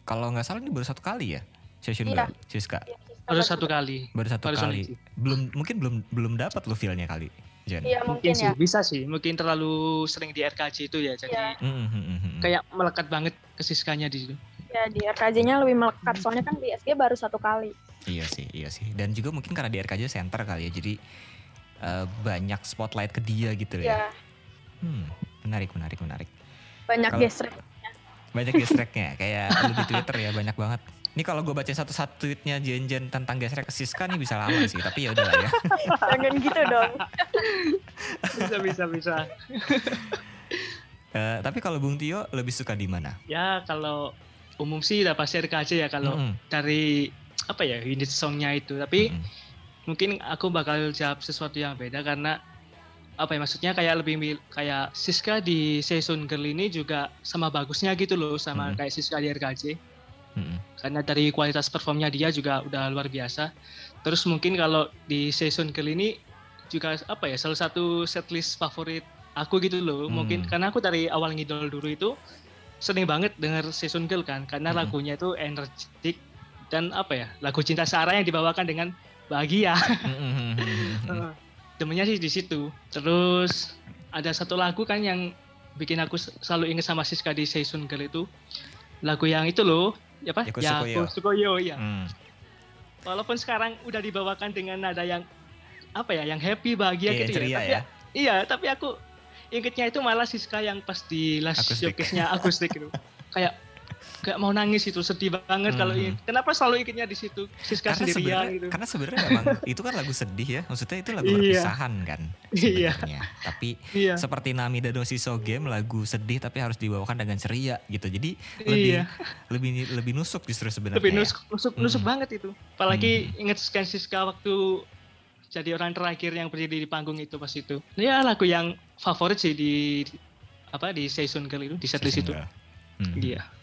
Speaker 3: kalau nggak salah ini baru satu kali ya session
Speaker 4: Iya.
Speaker 3: gua, Siska
Speaker 4: Ya, Siska
Speaker 2: Baru satu kali.
Speaker 3: baru satu
Speaker 2: Baru
Speaker 3: kali
Speaker 2: satu.
Speaker 3: belum mungkin belum belum dapat lu feelnya kali Jen
Speaker 4: Iya
Speaker 2: Mungkin
Speaker 4: mungkin
Speaker 2: sih,
Speaker 4: ya.
Speaker 2: bisa sih. Mungkin terlalu sering di RKJ itu ya. Jadi
Speaker 4: Iya.
Speaker 3: Hmm.
Speaker 2: kayak melekat banget ke Siskanya di situ.
Speaker 4: Ya di RKJ-nya lebih melekat soalnya kan di SG baru satu kali.
Speaker 3: Iya sih, iya sih. Dan juga mungkin karena di RKJ center kali ya, jadi eh, banyak spotlight ke dia gitu ya.
Speaker 4: Ya
Speaker 3: Hmm, menarik, menarik, menarik.
Speaker 4: banyak
Speaker 3: Kalau-
Speaker 4: gesrek.
Speaker 3: Banyak gesreknya, kayak lu di Twitter ya banyak banget. Ini kalau gue baca satu-satu tweetnya Jen Jen tentang gesrek ke Siska nih bisa lama sih, tapi ya udahlah ya.
Speaker 4: Jangan gitu dong.
Speaker 2: Bisa, bisa, bisa.
Speaker 3: Eh, tapi kalau Bung Tio lebih suka di mana?
Speaker 2: Ya kalau umum sih udah pasti RKJ ya kalau
Speaker 3: Mm-mm.
Speaker 2: dari apa ya unit songnya itu. Tapi
Speaker 3: Mm-mm.
Speaker 2: Mungkin aku bakal jawab sesuatu yang beda karena apa ya maksudnya kayak lebih kayak Siska di season girl ini juga sama bagusnya gitu loh sama
Speaker 3: Hmm.
Speaker 2: kayak Siska di RKJ
Speaker 3: Mm-mm.
Speaker 2: karena dari kualitas performnya dia juga udah luar biasa terus mungkin kalau di season girl ini juga apa ya salah satu setlist favorit aku gitu loh
Speaker 3: Hmm.
Speaker 2: mungkin karena aku dari awal ngidol dulu itu sering banget denger season girl kan karena
Speaker 3: Hmm.
Speaker 2: lagunya itu energetik dan apa ya lagu cinta Sarah yang dibawakan dengan bahagia
Speaker 3: Mm-mm.
Speaker 2: Heeh. demennya sih di situ. Terus ada satu lagu kan yang bikin aku selalu inget sama Siska di Season Girl itu. Lagu yang itu loh, ya apa?
Speaker 3: Yakusukoyo.
Speaker 2: Yakusukoyo, ya.
Speaker 3: Mm.
Speaker 2: Walaupun sekarang udah dibawakan dengan nada yang apa ya, yang happy, bahagia
Speaker 3: Iya,
Speaker 2: gitu ya. Tapi
Speaker 3: ya.
Speaker 2: Iya, tapi aku ingetnya itu malah Siska yang pas di last showcase-nya akustik itu. Kayak kayak mau nangis itu sedih banget kalau
Speaker 3: Mhm.
Speaker 2: inget. Kenapa selalu ingetnya di situ Siska
Speaker 3: Karena
Speaker 2: sendirian
Speaker 3: sebenarnya
Speaker 2: gitu.
Speaker 3: karena sebenarnya memang itu kan lagu sedih ya. Maksudnya itu lagu
Speaker 2: Iya.
Speaker 3: perpisahan kan
Speaker 2: Iya.
Speaker 3: sebenarnya. Tapi
Speaker 2: Iya.
Speaker 3: seperti Nami dan So Game lagu sedih tapi harus dibawakan dengan ceria gitu. Jadi lebih
Speaker 2: Iya.
Speaker 3: lebih lebih nusuk justru sebenarnya.
Speaker 2: lebih
Speaker 3: ya.
Speaker 2: nusuk nusuk, nusuk
Speaker 3: Hmm.
Speaker 2: banget itu apalagi inget Scan Siska waktu jadi orang terakhir yang berdiri di panggung itu pas itu ya lagu yang favorit sih di apa di season girl itu di setlist itu
Speaker 3: Sehingga, hmm.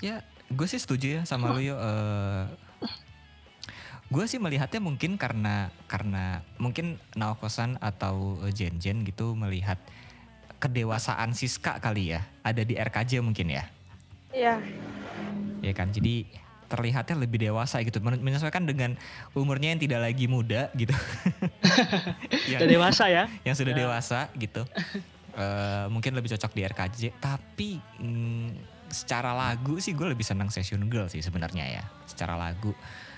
Speaker 3: Ya, gue sih setuju ya sama lu yo. Eh, gue sih melihatnya mungkin karena karena mungkin Naokosan atau eh, Jen Jen gitu melihat kedewasaan Siska kali ya ada di RKJ mungkin ya.
Speaker 4: Iya.
Speaker 3: ya kan? Jadi terlihatnya lebih dewasa gitu. Men- menyesuaikan dengan umurnya yang tidak lagi muda gitu. Yang,
Speaker 2: udah dewasa ya?
Speaker 3: yang sudah
Speaker 2: Ya.
Speaker 3: dewasa gitu. Eh, mungkin lebih cocok di RKJ tapi mm, secara lagu sih gue lebih senang Session Girl sih sebenarnya ya secara lagu.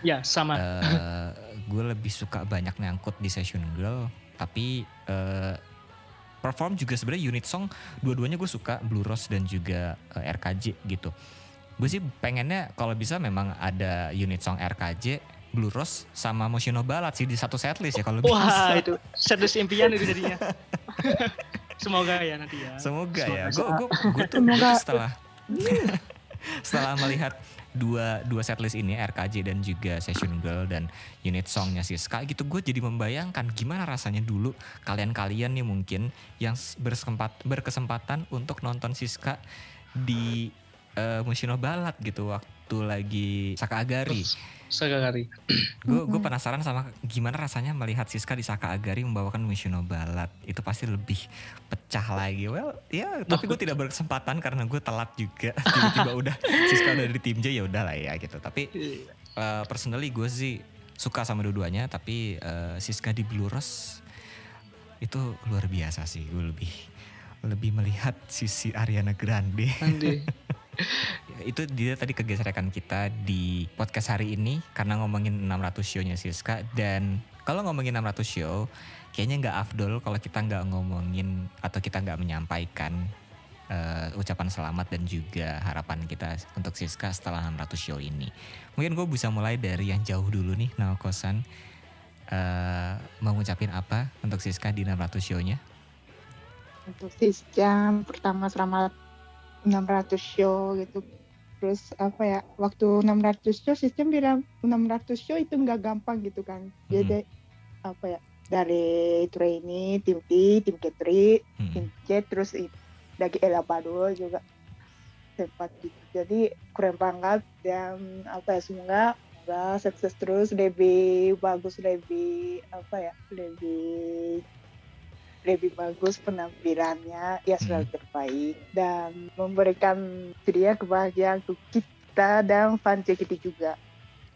Speaker 2: Ya sama.
Speaker 3: Eh gue lebih suka banyak nyangkut di Session Girl tapi eh, perform juga sebenarnya unit song dua-duanya gue suka Blue Rose dan juga eh, RKJ gitu. Gue sih pengennya kalau bisa memang ada unit song RKJ Blue Rose sama Moshino Ballad sih di satu setlist ya kalau
Speaker 2: wah
Speaker 3: bisa.
Speaker 2: itu setlist impian itu jadinya. Semoga ya nanti ya.
Speaker 3: Semoga ya. Gue
Speaker 2: Semoga.
Speaker 3: gue gue tuh,
Speaker 1: Semoga.
Speaker 3: gua tuh setelah setelah melihat dua dua setlist ini RKJ dan juga Session Girl dan unit songnya Siska gitu gue jadi membayangkan gimana rasanya dulu kalian-kalian nih mungkin yang bersempat berkesempatan untuk nonton Siska di eh, Mushino Ballad gitu waktu lagi Saka Agari
Speaker 2: sekali
Speaker 3: gue gue
Speaker 1: Mm-mm.
Speaker 3: penasaran sama gimana rasanya melihat Siska di Saka Agari membawakan Mushino Ballad. Itu pasti lebih pecah lagi. Well ya tapi gue tidak berkesempatan karena gue telat juga. Tiba-tiba udah Siska udah di tim J ya udah lah ya gitu. Tapi eh, personally gue sih suka sama dua-duanya tapi eh, Siska di Blue Rose itu luar biasa sih. Gue lebih lebih melihat sisi Ariana Grande. Ya, itu dia tadi kegeseran kita di podcast hari ini karena ngomongin 600 show-nya Siska dan kalau ngomongin 600 show kayaknya nggak afdol kalau kita nggak ngomongin atau kita nggak menyampaikan eh, ucapan selamat dan juga harapan kita untuk Siska setelah 600 show ini. Mungkin gue bisa mulai dari yang jauh dulu nih Naokosan eh mau ngucapin apa untuk Siska di 600 show-nya?
Speaker 1: untuk sistem pertama selama 600 show gitu. Terus apa ya waktu 600 show sistem bilang 600 show itu nggak gampang gitu kan. Jadi apa ya dari trainee tim T tim K3
Speaker 3: Hmm.
Speaker 1: tim C terus i- dari Elabado juga sempat gitu. Jadi keren banget dan apa ya semoga semoga sukses terus lebih bagus lebih apa ya lebih lebih bagus penampilannya ya selalu terbaik dan memberikan ceria kebahagiaan untuk kita dan fan JKT juga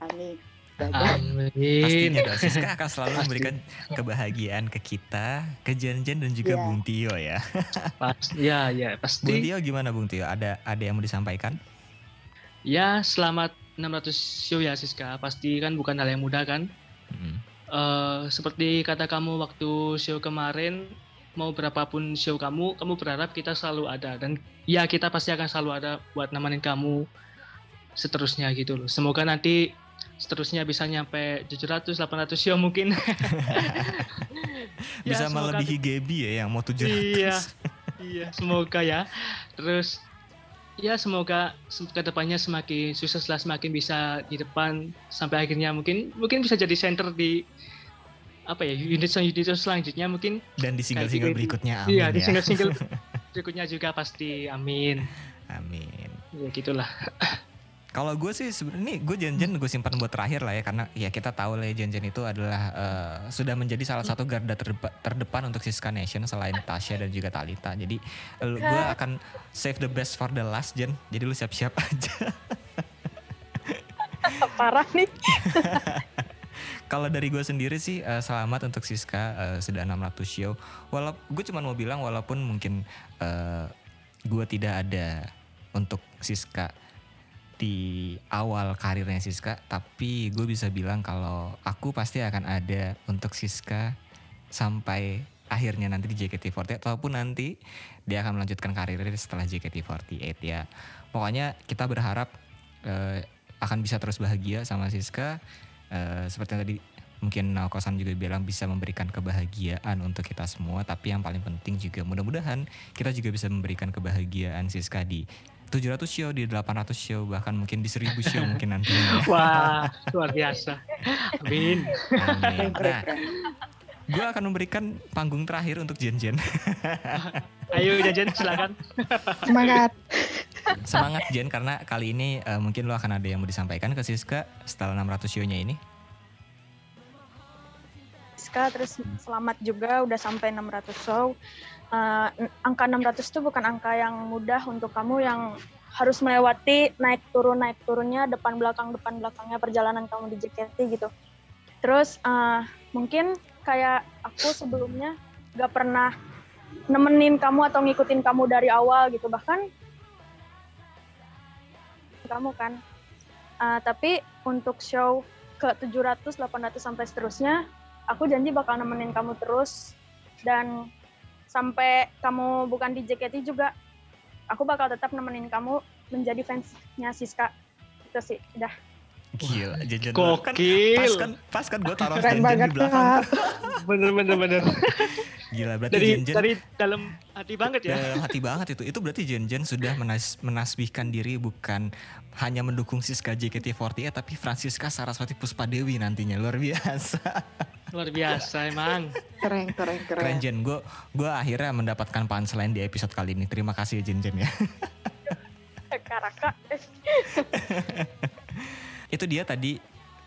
Speaker 1: amin.
Speaker 2: Amin.
Speaker 3: Pastinya dong, Siska akan selalu
Speaker 2: Pasti.
Speaker 3: memberikan kebahagiaan ke kita, ke Jan-Jan dan juga
Speaker 1: Iya.
Speaker 3: Bung Tio ya.
Speaker 2: Pas, ya, ya
Speaker 3: Bung
Speaker 2: pasti.
Speaker 3: Tio gimana Bung Tio? Ada ada yang mau disampaikan?
Speaker 2: Ya, selamat 600 show ya Siska. Pasti kan bukan hal yang mudah kan.
Speaker 3: Hmm.
Speaker 2: Eh, seperti kata kamu waktu show kemarin, mau berapapun show kamu, kamu berharap kita selalu ada dan ya kita pasti akan selalu ada buat nemenin kamu seterusnya gitu loh. Semoga nanti seterusnya bisa nyampe 700 800 show mungkin. Ya,
Speaker 3: Bisa
Speaker 2: semoga-
Speaker 3: melebihi Gaby ya yang mau 700.
Speaker 2: Iya. Iya, semoga ya. Terus ya semoga se- ke depannya semakin sukses lah, semakin bisa di depan sampai akhirnya mungkin mungkin bisa jadi center di apa ya unit unit selanjutnya mungkin
Speaker 3: Dan di single-single
Speaker 2: Kayak gitu.
Speaker 3: berikutnya amin
Speaker 2: iya di
Speaker 3: ya.
Speaker 2: single single berikutnya juga pasti amin
Speaker 3: Amin.
Speaker 2: ya gitulah
Speaker 3: Kalau gue sih sebenarnya gue janjian gue simpan buat terakhir lah ya karena ya kita tahu lah ya janjian itu adalah eh, sudah menjadi salah satu garda terdepa- terdepan untuk Siska Nation selain Tasya dan juga Talita. Jadi eh, gue akan save the best for the last Jen. Jadi lu siap-siap aja.
Speaker 4: Parah nih.
Speaker 3: Kalau dari gue sendiri sih eh, selamat untuk Siska eh, sudah 600 show. Walau gue cuma mau bilang walaupun mungkin eh, gue tidak ada untuk Siska di awal karirnya Siska, tapi gue bisa bilang kalau aku pasti akan ada untuk Siska sampai akhirnya nanti di JKT48 ataupun nanti dia akan melanjutkan karirnya setelah JKT48 ya. Pokoknya kita berharap eh, akan bisa terus bahagia sama Siska Eh, seperti yang tadi mungkin Naokosan juga bilang bisa memberikan kebahagiaan untuk kita semua tapi yang paling penting juga mudah-mudahan kita juga bisa memberikan kebahagiaan Siska di 700 show di 800 show bahkan mungkin di 1000 show mungkin nantinya
Speaker 2: wah luar biasa amin
Speaker 3: Amin. Nah, gue akan memberikan panggung terakhir untuk Jen Jen.
Speaker 2: ayo jajan silakan
Speaker 1: semangat
Speaker 3: Semangat Jen karena kali ini eh, mungkin lo akan ada yang mau disampaikan ke Siska setelah 600 show-nya ini.
Speaker 4: Siska terus selamat juga udah sampai 600 show. Eh, angka 600 itu bukan angka yang mudah untuk kamu yang harus melewati naik turun naik turunnya depan belakang depan belakangnya perjalanan kamu di JKT gitu. Terus eh, mungkin kayak aku sebelumnya gak pernah nemenin kamu atau ngikutin kamu dari awal gitu bahkan kamu kan. Eh, tapi untuk show ke 700, 800 sampai seterusnya aku janji bakal nemenin kamu terus dan sampai kamu bukan di JKT juga aku bakal tetap nemenin kamu menjadi fansnya Siska. Itu sih udah.
Speaker 3: Gila, Jen Jen kan pas
Speaker 2: gokil
Speaker 3: kan pas kan gue taruh di belakang.
Speaker 2: Bener bener
Speaker 3: Gila, berarti
Speaker 2: dari
Speaker 3: Jen Jen
Speaker 2: dari dalam hati banget ya
Speaker 3: dalam hati banget itu. Itu berarti Jen Jen sudah menas menasbihkan diri bukan hanya mendukung Siska JKT48 tapi Francisca Saraswati Puspadewi nantinya luar biasa.
Speaker 2: luar biasa emang
Speaker 1: keren keren
Speaker 3: Keren
Speaker 1: keren
Speaker 3: Jen, gue gue akhirnya mendapatkan punchline di episode kali ini. Terima kasih ya Jen Jen ya.
Speaker 4: Karaka eh,
Speaker 3: Itu dia tadi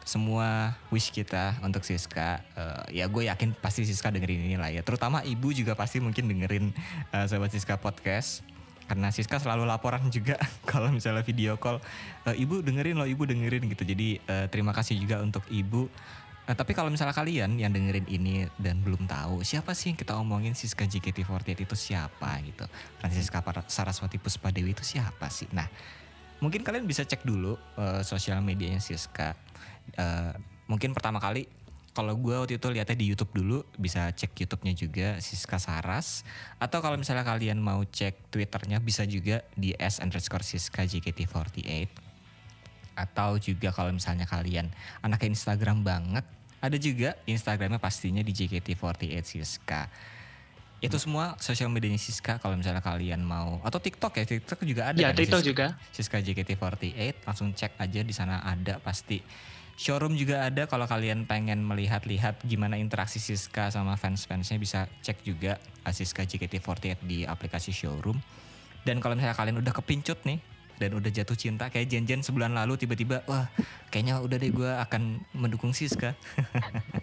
Speaker 3: semua wish kita untuk Siska. Eh, ya gue yakin pasti Siska dengerin ini lah ya. Terutama ibu juga pasti mungkin dengerin eh, Sobat Siska Podcast. Karena Siska selalu laporan juga kalau misalnya video call. "Eh, ibu dengerin loh, ibu dengerin gitu. Jadi eh, terima kasih juga untuk ibu. Eh, tapi kalau misalnya kalian yang dengerin ini dan belum tahu siapa sih yang kita omongin Siska JKT48 itu siapa gitu. Francisca Saraswati Puspadewi itu siapa sih? Nah, mungkin kalian bisa cek dulu eh, sosial medianya Siska. Eh, mungkin pertama kali kalau gue waktu itu lihatnya di YouTube dulu bisa cek YouTube-nya juga Siska Saras atau kalau misalnya kalian mau cek Twitternya bisa juga di s underscore Siska JKT48 atau juga kalau misalnya kalian anak Instagram banget ada juga Instagramnya pastinya di JKT48 Siska itu semua sosial medianya Siska kalau misalnya kalian mau atau TikTok ya TikTok juga ada
Speaker 2: Ya,
Speaker 3: kan,
Speaker 2: TikTok
Speaker 3: Siska?
Speaker 2: juga.
Speaker 3: Siska JKT48 langsung cek aja di sana ada pasti showroom juga ada kalau kalian pengen melihat-lihat gimana interaksi Siska sama fans-fansnya bisa cek juga uh, Siska JKT48 di aplikasi showroom. Dan kalau misalnya kalian udah kepincut nih dan udah jatuh cinta kayak Jen-Jen sebulan lalu tiba-tiba wah kayaknya udah deh gue akan mendukung Siska.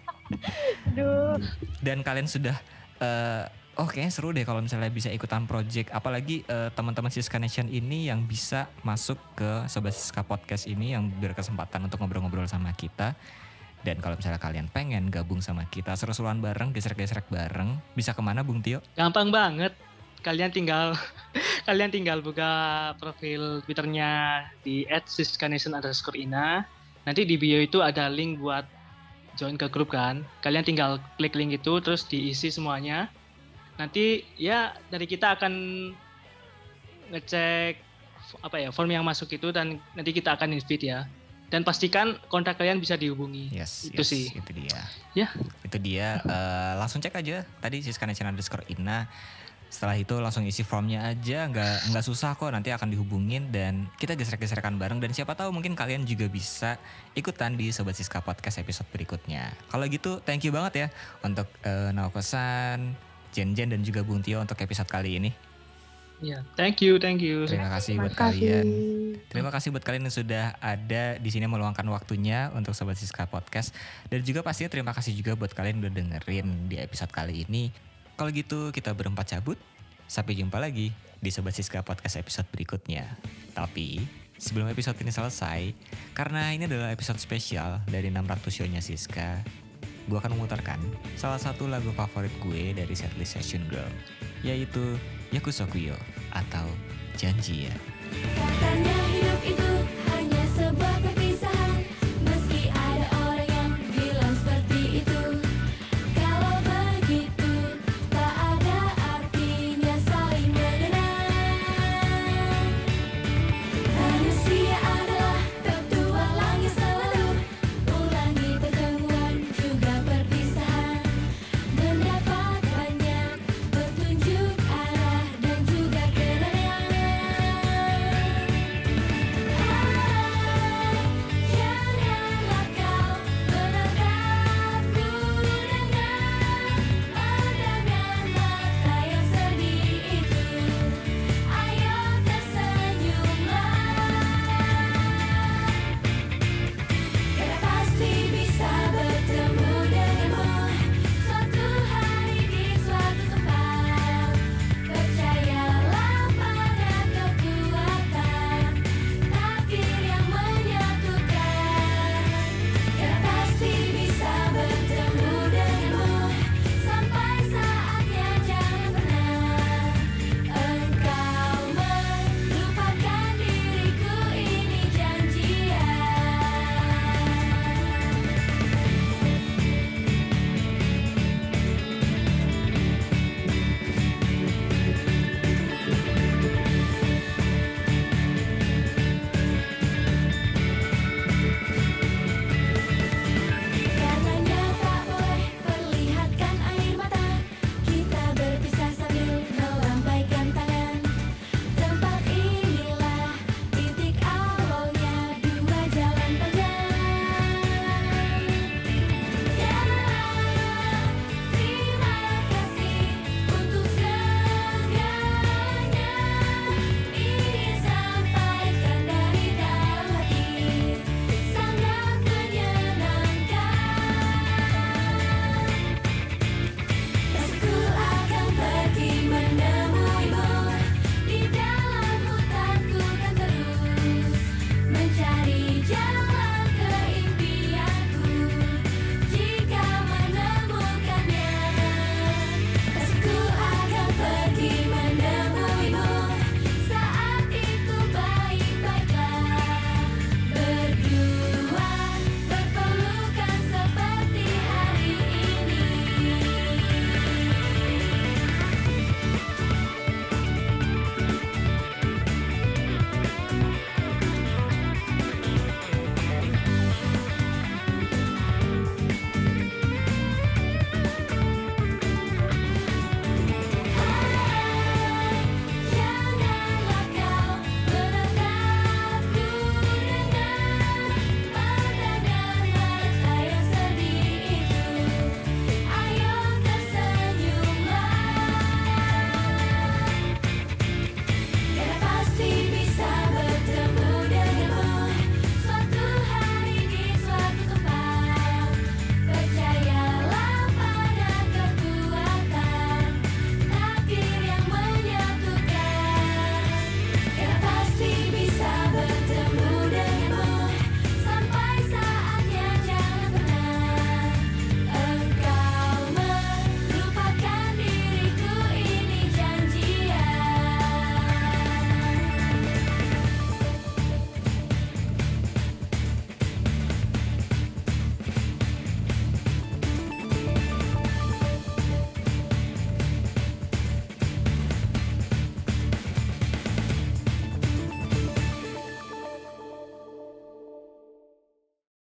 Speaker 4: Aduh,
Speaker 3: dan kalian sudah eh oh kayaknya seru deh kalau misalnya bisa ikutan project apalagi eh, teman-teman Siska Nation ini yang bisa masuk ke Sobat Siska Podcast ini yang berkesempatan untuk ngobrol-ngobrol sama kita dan kalau misalnya kalian pengen gabung sama kita seru-seruan bareng gesrek-gesrek bareng bisa ke mana Bung Tio?
Speaker 2: Gampang banget. Kalian tinggal kalian tinggal buka profil Twitternya di @siskanation underscore ina. Nanti di bio itu ada link buat join ke grup kan. Kalian tinggal klik link itu terus diisi semuanya. Nanti ya dari kita akan ngecek apa ya form yang masuk itu dan nanti kita akan invite ya. Dan pastikan kontak kalian bisa dihubungi.
Speaker 3: Yes,
Speaker 2: Itu
Speaker 3: yes,
Speaker 2: sih.
Speaker 3: Itu dia.
Speaker 2: Ya.
Speaker 3: Itu dia. eh, langsung cek aja tadi Siska Nation underscore Ina. Setelah itu langsung isi formnya aja, nggak nggak susah kok. Nanti akan dihubungin dan kita gesrek-gesrekan bareng. Dan siapa tahu mungkin kalian juga bisa ikutan di Sobat Siska Podcast episode berikutnya. Kalau gitu, thank you banget ya untuk uh, Naokosan, Jen Jen dan juga Bung Tio untuk episode kali ini.
Speaker 2: Ya, thank you, thank you.
Speaker 3: Terima kasih buat
Speaker 1: Terima kasih.
Speaker 3: kalian. Terima kasih buat kalian yang sudah ada di sini meluangkan waktunya untuk Sobat Siska Podcast. Dan juga pastinya terima kasih juga buat kalian yang udah dengerin di episode kali ini. Kalau gitu kita berempat cabut. Sampai jumpa lagi di Sobat Siska Podcast episode berikutnya. Tapi sebelum episode ini selesai, karena ini adalah episode spesial dari 600 show-nya Siska, gue akan memutarkan salah satu lagu favorit gue dari setlist Session Girl, yaitu Yakusokuyo atau Janji ya.
Speaker 5: Katanya hidup itu hanya sebuah